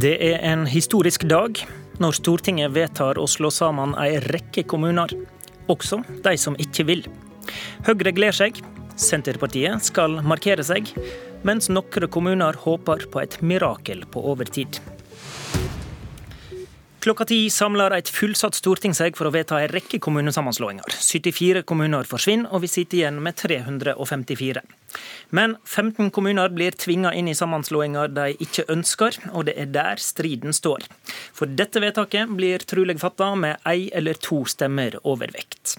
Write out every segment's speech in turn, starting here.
Det er en historisk dag når Stortinget vedtar å slå sammen ei rekke kommuner, også de som ikke vil. Høyre gleder seg, Senterpartiet skal markere seg, mens noen kommuner håper på et mirakel på overtid. Klokka ti samler et fullsatt storting seg for å vedta en rekke kommunesammenslåinger. 74 kommuner forsvinner, og vi sitter igjen med 354. Men 15 kommuner blir tvinga inn i sammenslåinger de ikke ønsker, og det er der striden står. For dette vedtaket blir trolig fatta med ei eller to stemmer overvekt.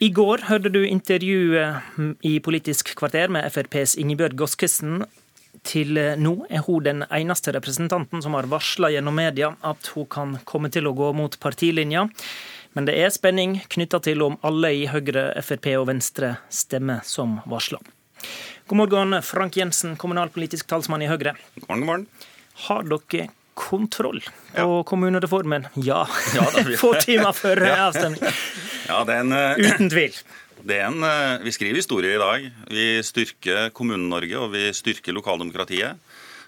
I går hørte du intervjuet i Politisk kvarter med FrPs Ingebjørg Godskesen til eh, nå er hun den eneste representanten som har varsla gjennom media at hun kan komme til å gå mot partilinja. Men det er spenning knytta til om alle i Høyre, Frp og Venstre stemmer som varsla. God morgen, Frank Jensen, kommunalpolitisk talsmann i Høyre. God morgen, god morgen. Har dere kontroll på ja. kommunereformen? Ja. ja Få timer før avstemning. Ja, den, uh... Uten tvil. En, eh, vi skriver historie i dag. Vi styrker Kommune-Norge, og vi styrker lokaldemokratiet.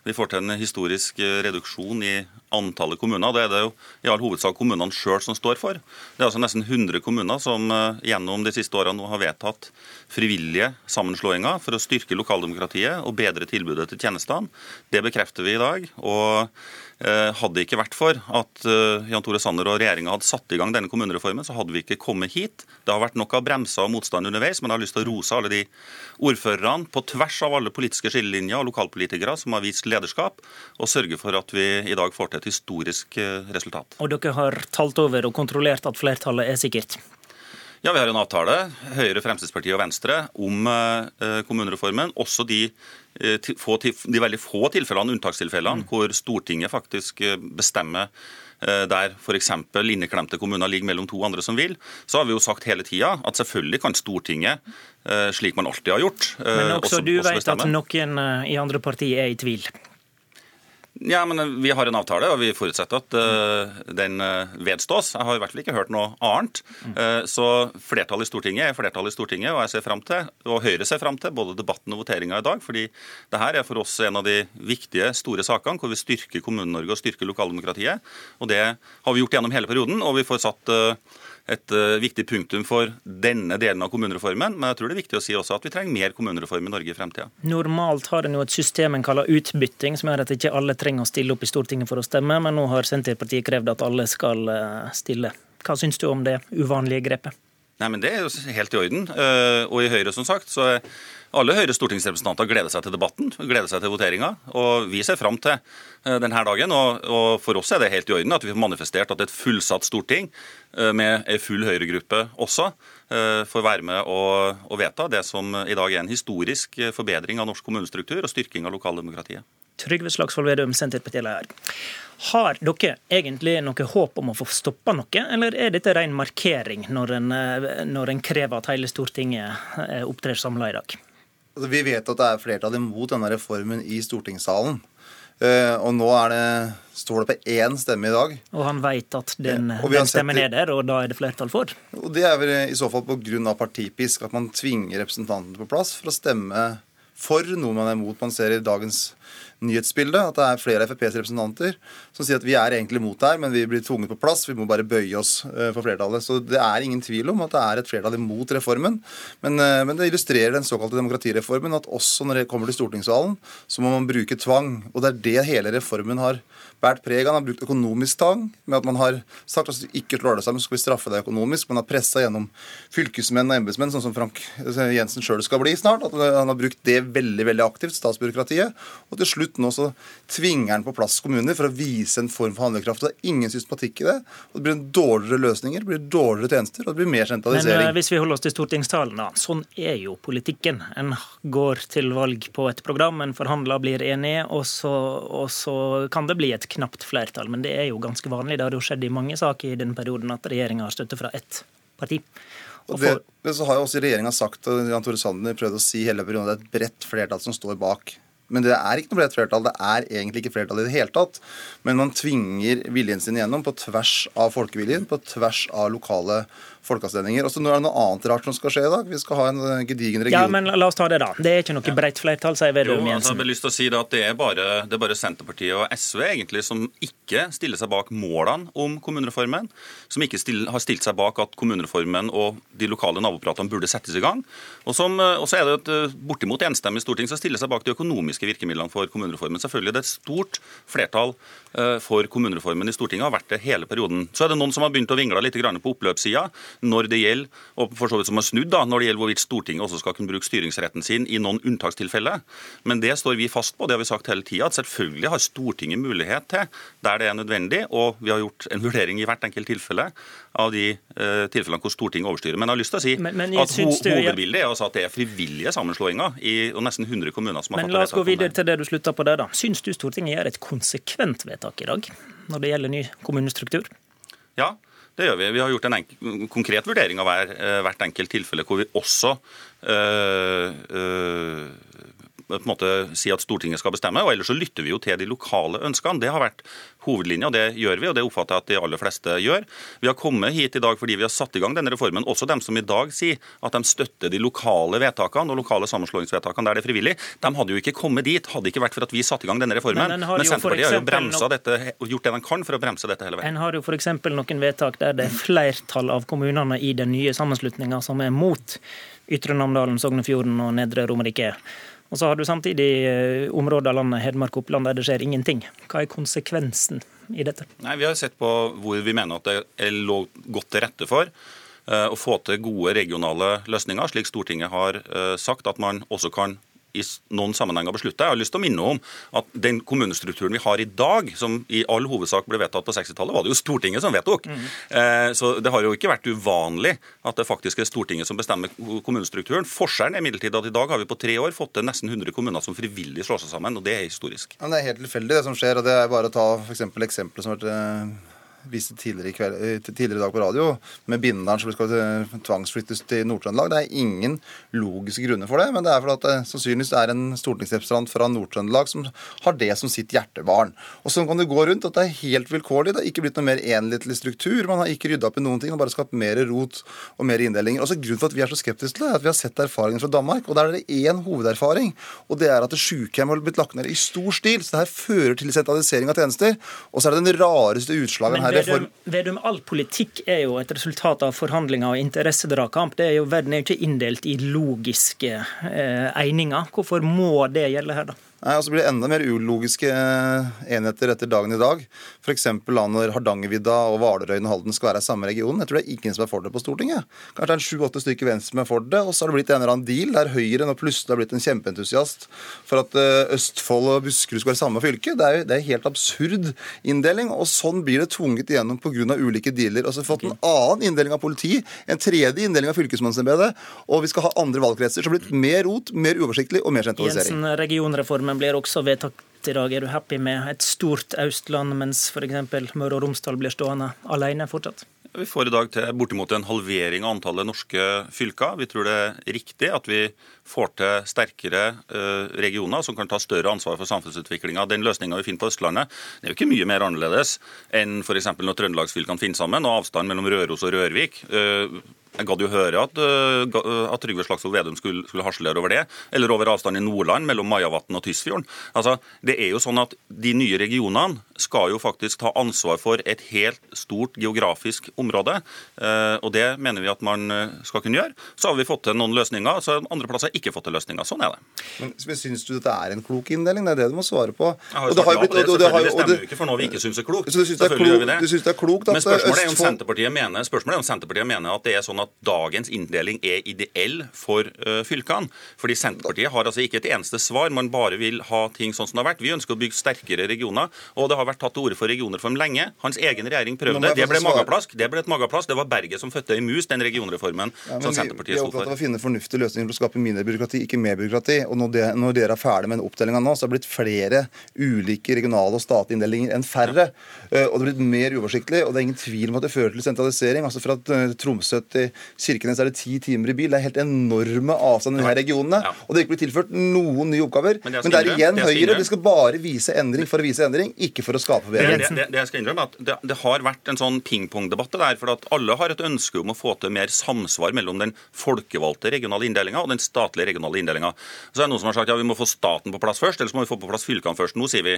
Vi får til en historisk eh, reduksjon i antallet kommuner. Det er det jo i all hovedsak kommunene sjøl som står for. Det er altså nesten 100 kommuner som eh, gjennom de siste årene har vedtatt frivillige sammenslåinger for å styrke lokaldemokratiet og bedre tilbudet til tjenestene. Det bekrefter vi i dag. og Eh, hadde det ikke vært for at eh, Jan Tore Sanner og regjeringa hadde satt i gang denne kommunereformen, så hadde vi ikke kommet hit. Det har vært nok av bremser og motstand underveis, men jeg har lyst til å rose alle de ordførerne på tvers av alle politiske skillelinjer og lokalpolitikere som har vist lederskap, og sørge for at vi i dag får til et historisk eh, resultat. Og dere har talt over og kontrollert at flertallet er sikkert? Ja, Vi har en avtale, Høyre, Fremskrittspartiet og Venstre, om kommunereformen. Også de Eh, de veldig få tilfellene, unntakstilfellene, mm. hvor Stortinget faktisk eh, bestemmer eh, der f.eks. inneklemte kommuner ligger mellom to andre som vil, så har vi jo sagt hele tida at selvfølgelig kan Stortinget, slik man alltid har gjort Men også, også du vet at noen i andre partier er i tvil? Ja, men Vi har en avtale, og vi forutsetter at uh, den uh, vedstås. Jeg har i hvert fall ikke hørt noe annet. Uh, så flertallet i Stortinget er flertallet i Stortinget, og jeg ser frem til, og Høyre ser frem til, både debatten og voteringa i dag. fordi det her er for oss en av de viktige, store sakene hvor vi styrker Kommune-Norge og styrker lokaldemokratiet. Og det har vi gjort gjennom hele perioden, og vi får satt et uh, viktig punktum for denne delen av kommunereformen. Men jeg tror det er viktig å si også at vi trenger mer kommunereform i Norge i fremtida. Normalt har en jo et system en kaller utbytting, som gjør at ikke alle trenger å stille opp i Stortinget for å stemme, men nå har Senterpartiet krevd at alle skal uh, stille. Hva syns du om det uvanlige grepet? Nei, men Det er jo helt i orden. Uh, og i Høyre, som sagt, så er alle Høyres stortingsrepresentanter gleder seg til debatten, gleder seg til voteringa. Og vi ser fram til eh, denne dagen. Og, for oss er det helt i orden at vi får manifestert at et fullsatt storting eh, med ei full Høyre-gruppe også eh, får være med og, og vedta det som i dag er en historisk forbedring av norsk kommunestruktur og styrking av lokaldemokratiet. Trygve Slagsvold Vedum, Senterpartileder. Har dere egentlig noe håp om å få stoppa noe, eller er dette ren markering når en, når en krever at hele Stortinget opptrer samla i dag? Altså, vi vet at det er flertall imot denne reformen i stortingssalen. Uh, og nå det, står det på én stemme i dag. Og han vet at den, ja, den stemmen er der, og da er det flertall for? Og Det er vel i så fall pga. partipisk, at man tvinger representantene på plass for å stemme for noe man er imot. Man ser i dagens nyhetsbilde At det er flere av FrPs representanter som sier at vi er egentlig imot det her, men vi blir tvunget på plass. Vi må bare bøye oss eh, for flertallet. Så det er ingen tvil om at det er et flertall imot reformen. Men, eh, men det illustrerer den såkalte demokratireformen at også når det kommer til stortingssalen, så må man bruke tvang. Og det er det hele reformen har båret preg av. Man har brukt økonomisk tvang med at man har sagt at hvis du ikke slår deg sammen, så skal vi straffe deg økonomisk. Man har pressa gjennom fylkesmenn og embetsmenn, sånn som Frank Jensen sjøl skal bli snart. At han har brukt det veldig veldig aktivt, statsbyråkratiet. Og til slutt nå så tvinger han på plass kommuner for å vise en form for handlekraft. Det er ingen systematikk i det. og Det blir dårligere løsninger, det blir dårligere tjenester og det blir mer sentralisering. Men uh, hvis vi holder oss til stortingstalen, da. Sånn er jo politikken. En går til valg på et program, en forhandler, blir enig, og så, og så kan det bli et knapt flertall. Men det er jo ganske vanlig. Det har jo skjedd i mange saker i denne perioden at regjeringa har støtte fra ett parti. Og det, men så har jo også regjeringa sagt, og Jan Tore Sander prøvde å si hele perioden, at det er et bredt flertall som står bak. Men det er ikke noe bredt flertall. Det er egentlig ikke flertall i det hele tatt. Men man tvinger viljen sin igjennom på tvers av folkeviljen, på tvers av lokale folkeavstemninger. Og så nå er det noe annet rart som skal skje i dag. Vi skal ha en eh, gedigen region. Ja, men la oss ta det, da. Det er ikke noe bredt flertall, sier Vedum Jo, altså, Jensen. jeg har lyst til å si da, at det er, bare, det er bare Senterpartiet og SV egentlig som ikke stiller seg bak målene om kommunereformen. Som ikke still, har stilt seg bak at kommunereformen og de lokale nabopratene burde settes i gang. Og som- og så er det et eh, bortimot enstemmig storting som stiller seg bak de økonomiske virkemidlene for kommunereformen. Selvfølgelig det er et stort flertall eh, for kommunereformen i Stortinget, har vært det hele perioden. Så er det noen som har begynt å vingle litt på oppløpssida når det gjelder, og for så vidt som har snudd da, når det gjelder hvorvidt Stortinget også skal kunne bruke styringsretten sin i noen unntakstilfeller. Men det står vi fast på, det har vi sagt hele tida, at selvfølgelig har Stortinget mulighet til, der det er nødvendig, og vi har gjort en vurdering i hvert enkelt tilfelle av de eh, tilfellene hvor Stortinget overstyrer. Men jeg har lyst til å si Men- men at ho du- hovedbildet er altså at det er frivillige sammenslåinger i og nesten 100 kommuner som har Men fattet la oss gå videre til det du slutta på der, da. Syns du Stortinget gjør et konsekvent vedtak i dag når det gjelder ny kommunestruktur? Ja, det gjør vi. Vi har gjort en enkel, konkret vurdering av hver, eh, hvert enkelt tilfelle, hvor vi også øh, øh, på en måte si at Stortinget skal bestemme. og Ellers så lytter vi jo til de lokale ønskene. Det har vært hovedlinja, og det gjør vi, og det oppfatter jeg at de aller fleste gjør. Vi har kommet hit i dag fordi vi har satt i gang denne reformen. Også dem som i dag sier at de støtter de lokale vedtakene og lokale sammenslåingsvedtakene der det er frivillig. De hadde jo ikke kommet dit hadde det ikke vært for at vi satte i gang denne reformen. Men har Men, Senterpartiet har jo bremsa bremsa dette, gjort det de kan for å bremse dette hele veien. En har jo f.eks. noen vedtak der det er flertall av kommunene i den nye sammenslutninga som er mot Ytre Namdalen, Sognefjorden og Nedre Romerike. Og så har du samtidig eh, områder av landet, Hedmark og Oppland, der det skjer ingenting. Hva er konsekvensen i dette? Nei, Vi har sett på hvor vi mener at det lå godt til rette for eh, å få til gode regionale løsninger, slik Stortinget har eh, sagt at man også kan i noen noen sammenhenger besluttet. Jeg har lyst til å minne om at den kommunestrukturen vi har i dag, som i all hovedsak ble vedtatt på 60-tallet, var det jo Stortinget som vedtok. Eh, Så det har jo ikke vært uvanlig at det faktisk er Stortinget som bestemmer kommunestrukturen. Forskjellen er imidlertid at i dag har vi på tre år fått til nesten 100 kommuner som frivillig slår seg sammen, og det er historisk. Men det er helt tilfeldig, det som skjer. og Det er bare å ta for eksempel eksempelet som har vært eh, vist tidligere i, kveld, eh, tidligere i dag på radio, med Binderen som skal eh, tvangsflyttes til Nord-Trøndelag. Det er ingen logiske grunner for det, men det er fordi at det sannsynligvis er en stortingsrepresentant fra Nord-Trøndelag som har det som sitt hjertebarn. Og sånn kan det gå rundt. at Det er helt vilkårlig. Det har ikke blitt noe mer enhetlig struktur. Man har ikke rydda opp i noen ting. Man har bare skapt mer rot og mer inndelinger. Også Grunnen for at vi er så skeptiske til det, er at vi har sett erfaringen fra Danmark. og Der er det én hovederfaring, og det er at sykehjem har blitt lagt ned i stor stil. Så det her fører til sentralisering av tjenester. Og så er det den rareste utslaget her. Vedum, Vedum, all politikk er jo et resultat av forhandlinger og interessedragkamp. Det er jo, verden er jo ikke inndelt i logiske eh, egninger. Hvorfor må det gjelde her, da? Nei, og så blir det enda mer ulogiske eh, enheter etter dagen i dag. F.eks. når Hardangervidda og Hvalerøyen og Halden skal være i samme region. Jeg tror det er ingen som er for det på Stortinget. Kanskje det er sju-åtte stykker venstre som er for det. Og så har det blitt en eller annen deal der Høyre nå plutselig har blitt en kjempeentusiast for at eh, Østfold og Buskerud skal være samme fylke. Det er jo det er helt absurd inndeling. Og sånn blir det tvunget igjennom pga. ulike dealer. Og så har vi fått en annen inndeling av politi, en tredje inndeling av fylkesmannsembetet, og vi skal ha andre valgkretser. Så det har blitt mer rot, mer uoversiktlig og mer sentralisering. Jensen, regionreformen blir også vedtatt i dag. Er du happy med et stort Østland, mens f.eks. Møre og Romsdal blir stående alene fortsatt? Vi får i dag til bortimot en halvering av antallet norske fylker. Vi tror det er riktig at vi får til sterkere eh, regioner som kan ta større ansvar for samfunnsutviklinga. Den løsninga vi finner på Østlandet, det er jo ikke mye mer annerledes enn f.eks. når trøndelagsfylkene finner sammen, og avstanden mellom Røros og Rørvik. Jeg gadd jo høre at, at Trygve Slagsvold Vedum skulle, skulle harselere over det. Eller over avstanden i Nordland mellom Majavatn og Tysfjorden. Altså, det er jo sånn at De nye regionene skal jo faktisk ta ansvar for et helt stort geografisk område. eh, og Det mener vi at man skal kunne gjøre. Så har vi fått til noen løsninger, så andre plasser har ikke fått til løsninger. Sånn er det. Men, men Syns du dette er en klok inndeling? Det er det du må svare på. Og det har jo det, blitt- det har Det stemmer jo ikke for noe vi ikke syns er klokt. Så du syns det er klokt- det er klokt at Men spørsmålet er, om Senterpartiet mener, spørsmålet er om Senterpartiet mener at det er sånn at dagens inndeling er ideell for uh, fylkene. Fordi Senterpartiet har altså ikke et eneste svar. Man bare vil ha ting sånn som det har vært. Vi ønsker å bygge sterkere regioner, og det har vært tatt til orde for regionreform lenge. Hans egen regjering prøvde. Det ble svare. mageplask. Det ble et mageplask. Det var berget som fødte ei mus, den regionreformen Ja, som Senterpartiet sto for. vi er opptatt av å finne fornuftige løsninger for å skape mindre byråkrati, ikke mer byråkrati. Og når, det, når dere er ferdig med den oppdelinga nå, så har det blitt flere ulike regionale og statlige inndelinger enn færre. Eh, Og det har blitt mer uoversiktlig, og det er ingen tvil om at det fører til sentralisering. Altså fra eh, Tromsø til Kirkenes er det ti timer i bil. Det er helt enorme avstander i disse regionene. Ja. Og det ikke blir tilført noen nye oppgaver. Men Men det det, jeg skal er igjen det Høyre. De skal bare vise endring for å vise endring, ikke for å skape Det, bedring. det, det jeg skal innrømme at det, det har vært en sånn pingpongdebatt der, for at alle har et ønske om å få til mer samsvar mellom den folkevalgte regionale inndelinga og den statlige regionale inndelinga. Så er det noen som har sagt ja, vi må få staten på plass først, eller så må vi få på plass fylkene først. Nå sier vi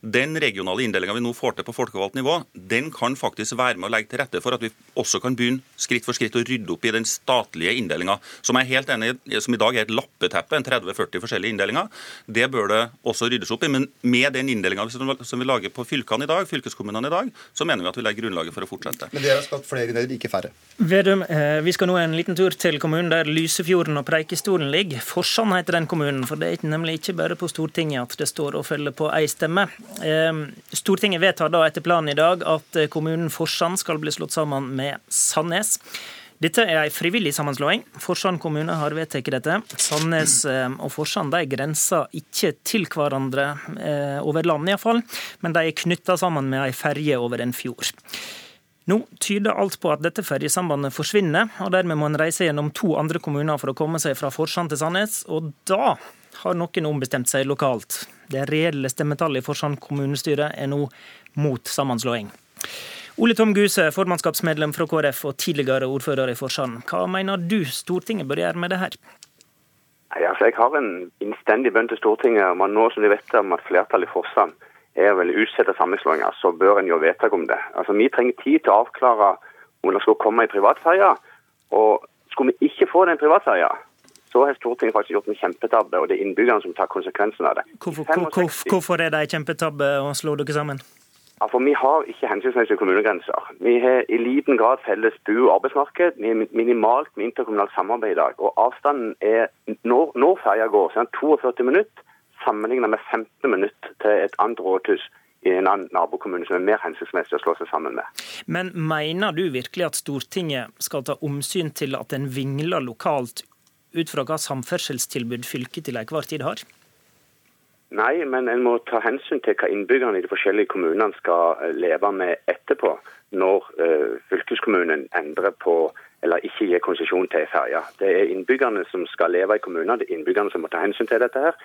den regionale inndelinga vi nå får til på folkevalgt nivå, den kan faktisk være med å legge til rette for at vi også kan begynne skritt for skritt å rydde opp i den statlige inndelinga, som jeg er helt enig i, som i dag er et lappeteppe, en 30-40 forskjellige inndelinger. Det bør det også ryddes opp i. Men med den inndelinga som vi lager på fylkene i dag, fylkeskommunene i dag, så mener vi at vi legger grunnlaget for å fortsette. Men dere har skapt flere inndeler, ikke færre. Vedum, eh, vi skal nå en liten tur til kommunen der Lysefjorden og Preikestolen ligger. Forsand heter den kommunen, for det er nemlig ikke bare på Stortinget at det står og følger på ei stemme. Eh, Stortinget vedtar da etter planen i dag at eh, kommunen Forsand skal bli slått sammen med Sandnes. Dette er ei frivillig sammenslåing. Forsand kommune har vedtatt dette. Sandnes eh, og Forsand de grenser ikke til hverandre eh, over land, iallfall, men de er knytta sammen med ei ferje over en fjord. Nå tyder alt på at dette ferjesambandet forsvinner, og dermed må en reise gjennom to andre kommuner for å komme seg fra Forsand til Sandnes, og da har noen ombestemt seg lokalt. Det reelle stemmetallet i Forsand kommunestyre er nå mot sammenslåing. Ole Tom Guse, formannskapsmedlem fra KrF og tidligere ordfører i Forsand. Hva mener du Stortinget bør gjøre med det her? Nei, altså Jeg har en innstendig bønn til Stortinget om nå som de vet om at flertallet i Forsand er vel utsette sammenslåinger, så bør en jo vedtak om det. Altså Vi trenger tid til å avklare om det skal komme en privatferje. Og skulle vi ikke få den privatferja, så har Stortinget faktisk gjort en kjempetabbe, og det er innbyggerne som tar konsekvensen av det. Hvorfor, 65 hvor, hvorfor er det en kjempetabbe å slå dere sammen? Ja, for Vi har ikke hensiktsmessige kommunegrenser. Vi har i liten grad felles bu- og arbeidsmarked. Vi har minimalt med interkommunalt samarbeid i dag. Og avstanden er Når, når ferja går, så er den 42 minutter sammenlignet med 15 minutter til et annet rådhus i en annen nabokommune som er mer hensiktsmessig å slå seg sammen med. Men mener du virkelig at Stortinget skal ta omsyn til at en vingler lokalt ut fra hva samferdselstilbud fylket til enhver tid har? Nei, men en må ta hensyn til hva innbyggerne i de forskjellige kommunene skal eh, leve med etterpå, når uh, fylkeskommunen endrer på eller ikke gir konsesjon til ferja. Det er innbyggerne som skal leve i kommunene, det er innbyggerne som må ta hensyn til dette. her.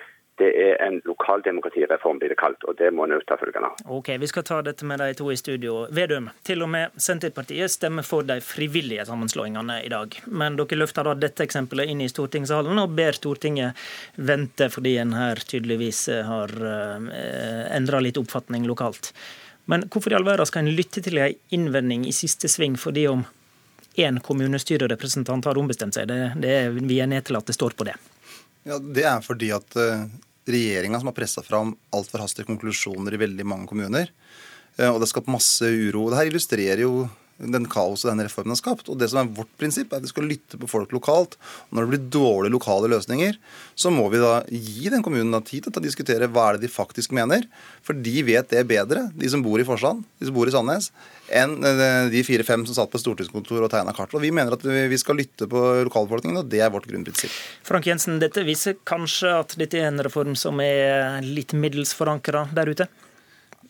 Det er en lokaldemokratireform, blir det kalt, og det må en ta følgende av. Ok, Vi skal ta dette med de to i studio. Vedum, til og med Senterpartiet stemmer for de frivillige sammenslåingene i dag. Men dere løfter da dette eksempelet inn i stortingssalen og ber Stortinget vente fordi en her tydeligvis har uh, endra litt oppfatning lokalt. Men hvorfor i all verden skal en lytte til en innvending i siste sving fordi om én kommunestyrerepresentant har ombestemt seg? Det, det vi er at det står på det. Ja, Det er fordi at uh, regjeringa som har pressa fram altfor hastige konklusjoner i veldig mange kommuner. eh, og det har skapt masse uro. Det her illustrerer jo den kaoset denne reformen har skapt. Og det som er vårt prinsipp, er at vi skal lytte på folk lokalt. Og når det blir dårlige lokale løsninger, så må vi da gi den kommunen da tid til å diskutere hva er det de faktisk mener. For de vet det bedre, de som bor i Forsand, de som bor i Sandnes, enn eh, de fire-fem som satt på stortingskontor og tegna kart. Og vi mener at vi skal lytte på lokalbefolkningen, og det er vårt grunnprinsipp. Frank Jensen, dette viser kanskje at dette er en reform som er litt middels forankra der ute?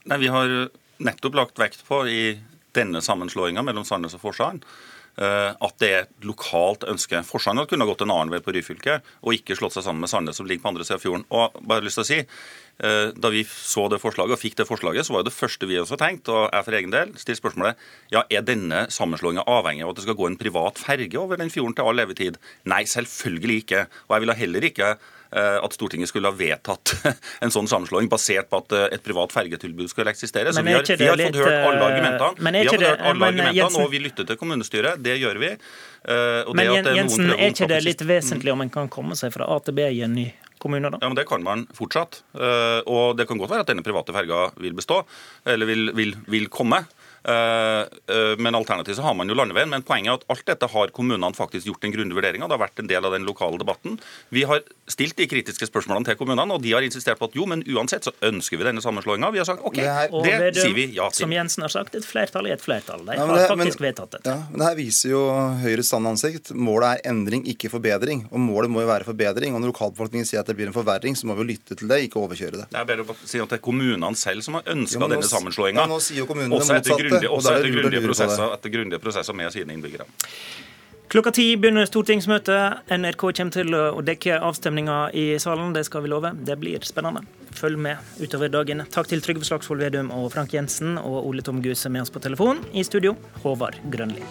Nei, Vi har nettopp lagt vekt på i denne sammenslåinga mellom Sandnes og Forsand eh, at det er et lokalt ønske. Forsand kunne gått en annen vei på Ryfylke og ikke slått seg sammen med Sandnes, som ligger på andre siden av fjorden. Og bare lyst til å si, Da vi så det forslaget og fikk det forslaget, så var det første vi også tenkte, og jeg for egen del stilte spørsmålet ja, er denne sammenslåinga avhengig av at det skal gå en privat ferge over den fjorden til all levetid. Nei, selvfølgelig ikke. Og jeg ville heller ikke eh, at Stortinget skulle ha vedtatt en sånn sammenslåing basert på at eh, et privat fergetilbud skulle eksistere. Så vi har, vi har fått hørt alle eh, argumentene. Vi har fått hørt alle argumentene, og vi lytter til kommunestyret. Det gjør vi. Eh, og det Men Jensen, er ikke det litt vesentlig om en kan komme seg fra A til B i en ny kommune, da? ja, men Det kan man fortsatt. Eh, Og det kan godt være at denne private ferga vil bestå, eller vil, vil, vil komme. Eh, eh, Men alternativt så har man jo landeveien. Men poenget er at alt dette har kommunene faktisk gjort en grundig vurdering av. Det har vært en del av den lokale debatten. Vi har stilt de kritiske spørsmålene til kommunene, og de har insistert på at jo, men uansett så ønsker vi denne sammenslåinga. Vi har sagt OK, Det her- det, det sier vi ja til. Som. Jensen har sagt, et flertall er et flertall. De Ja, men har det- men- faktisk vedtatt dette. Ja, men det her viser jo Høyres sanne ansikt. Målet er endring, ikke forbedring. Og målet må jo være forbedring. Og når lokalbefolkningen sier at det blir en forverring, så må vi jo lytte til det, ikke overkjøre det. Det er bedre å si at det er kommunene selv som har ønska Ja, nå denne sammenslåinga. ja, det Også etter grundige, er prosesser, etter grundige prosesser med sine innbyggere. Klokka ti begynner stortingsmøtet. NRK kommer til å dekke avstemninga i salen, det skal vi love. Det blir spennende. Følg med utover dagen. Takk til Trygve Slagsvold Vedum og Frank Jensen og Ole Tom Guse med oss på telefon. I studio, Håvard Grønli.